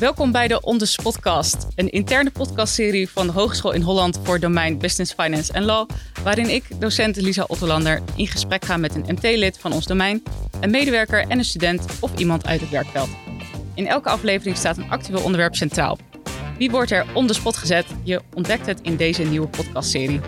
Welkom bij de On The Spotcast, een interne podcastserie van de Hogeschool in Holland voor domein Business, Finance en Law, waarin ik, docent Lisa Otterlander in gesprek ga met een MT-lid van ons domein, een medewerker en een student of iemand uit het werkveld. In elke aflevering staat een actueel onderwerp centraal. Wie wordt er on the spot gezet? Je ontdekt het in deze nieuwe podcastserie.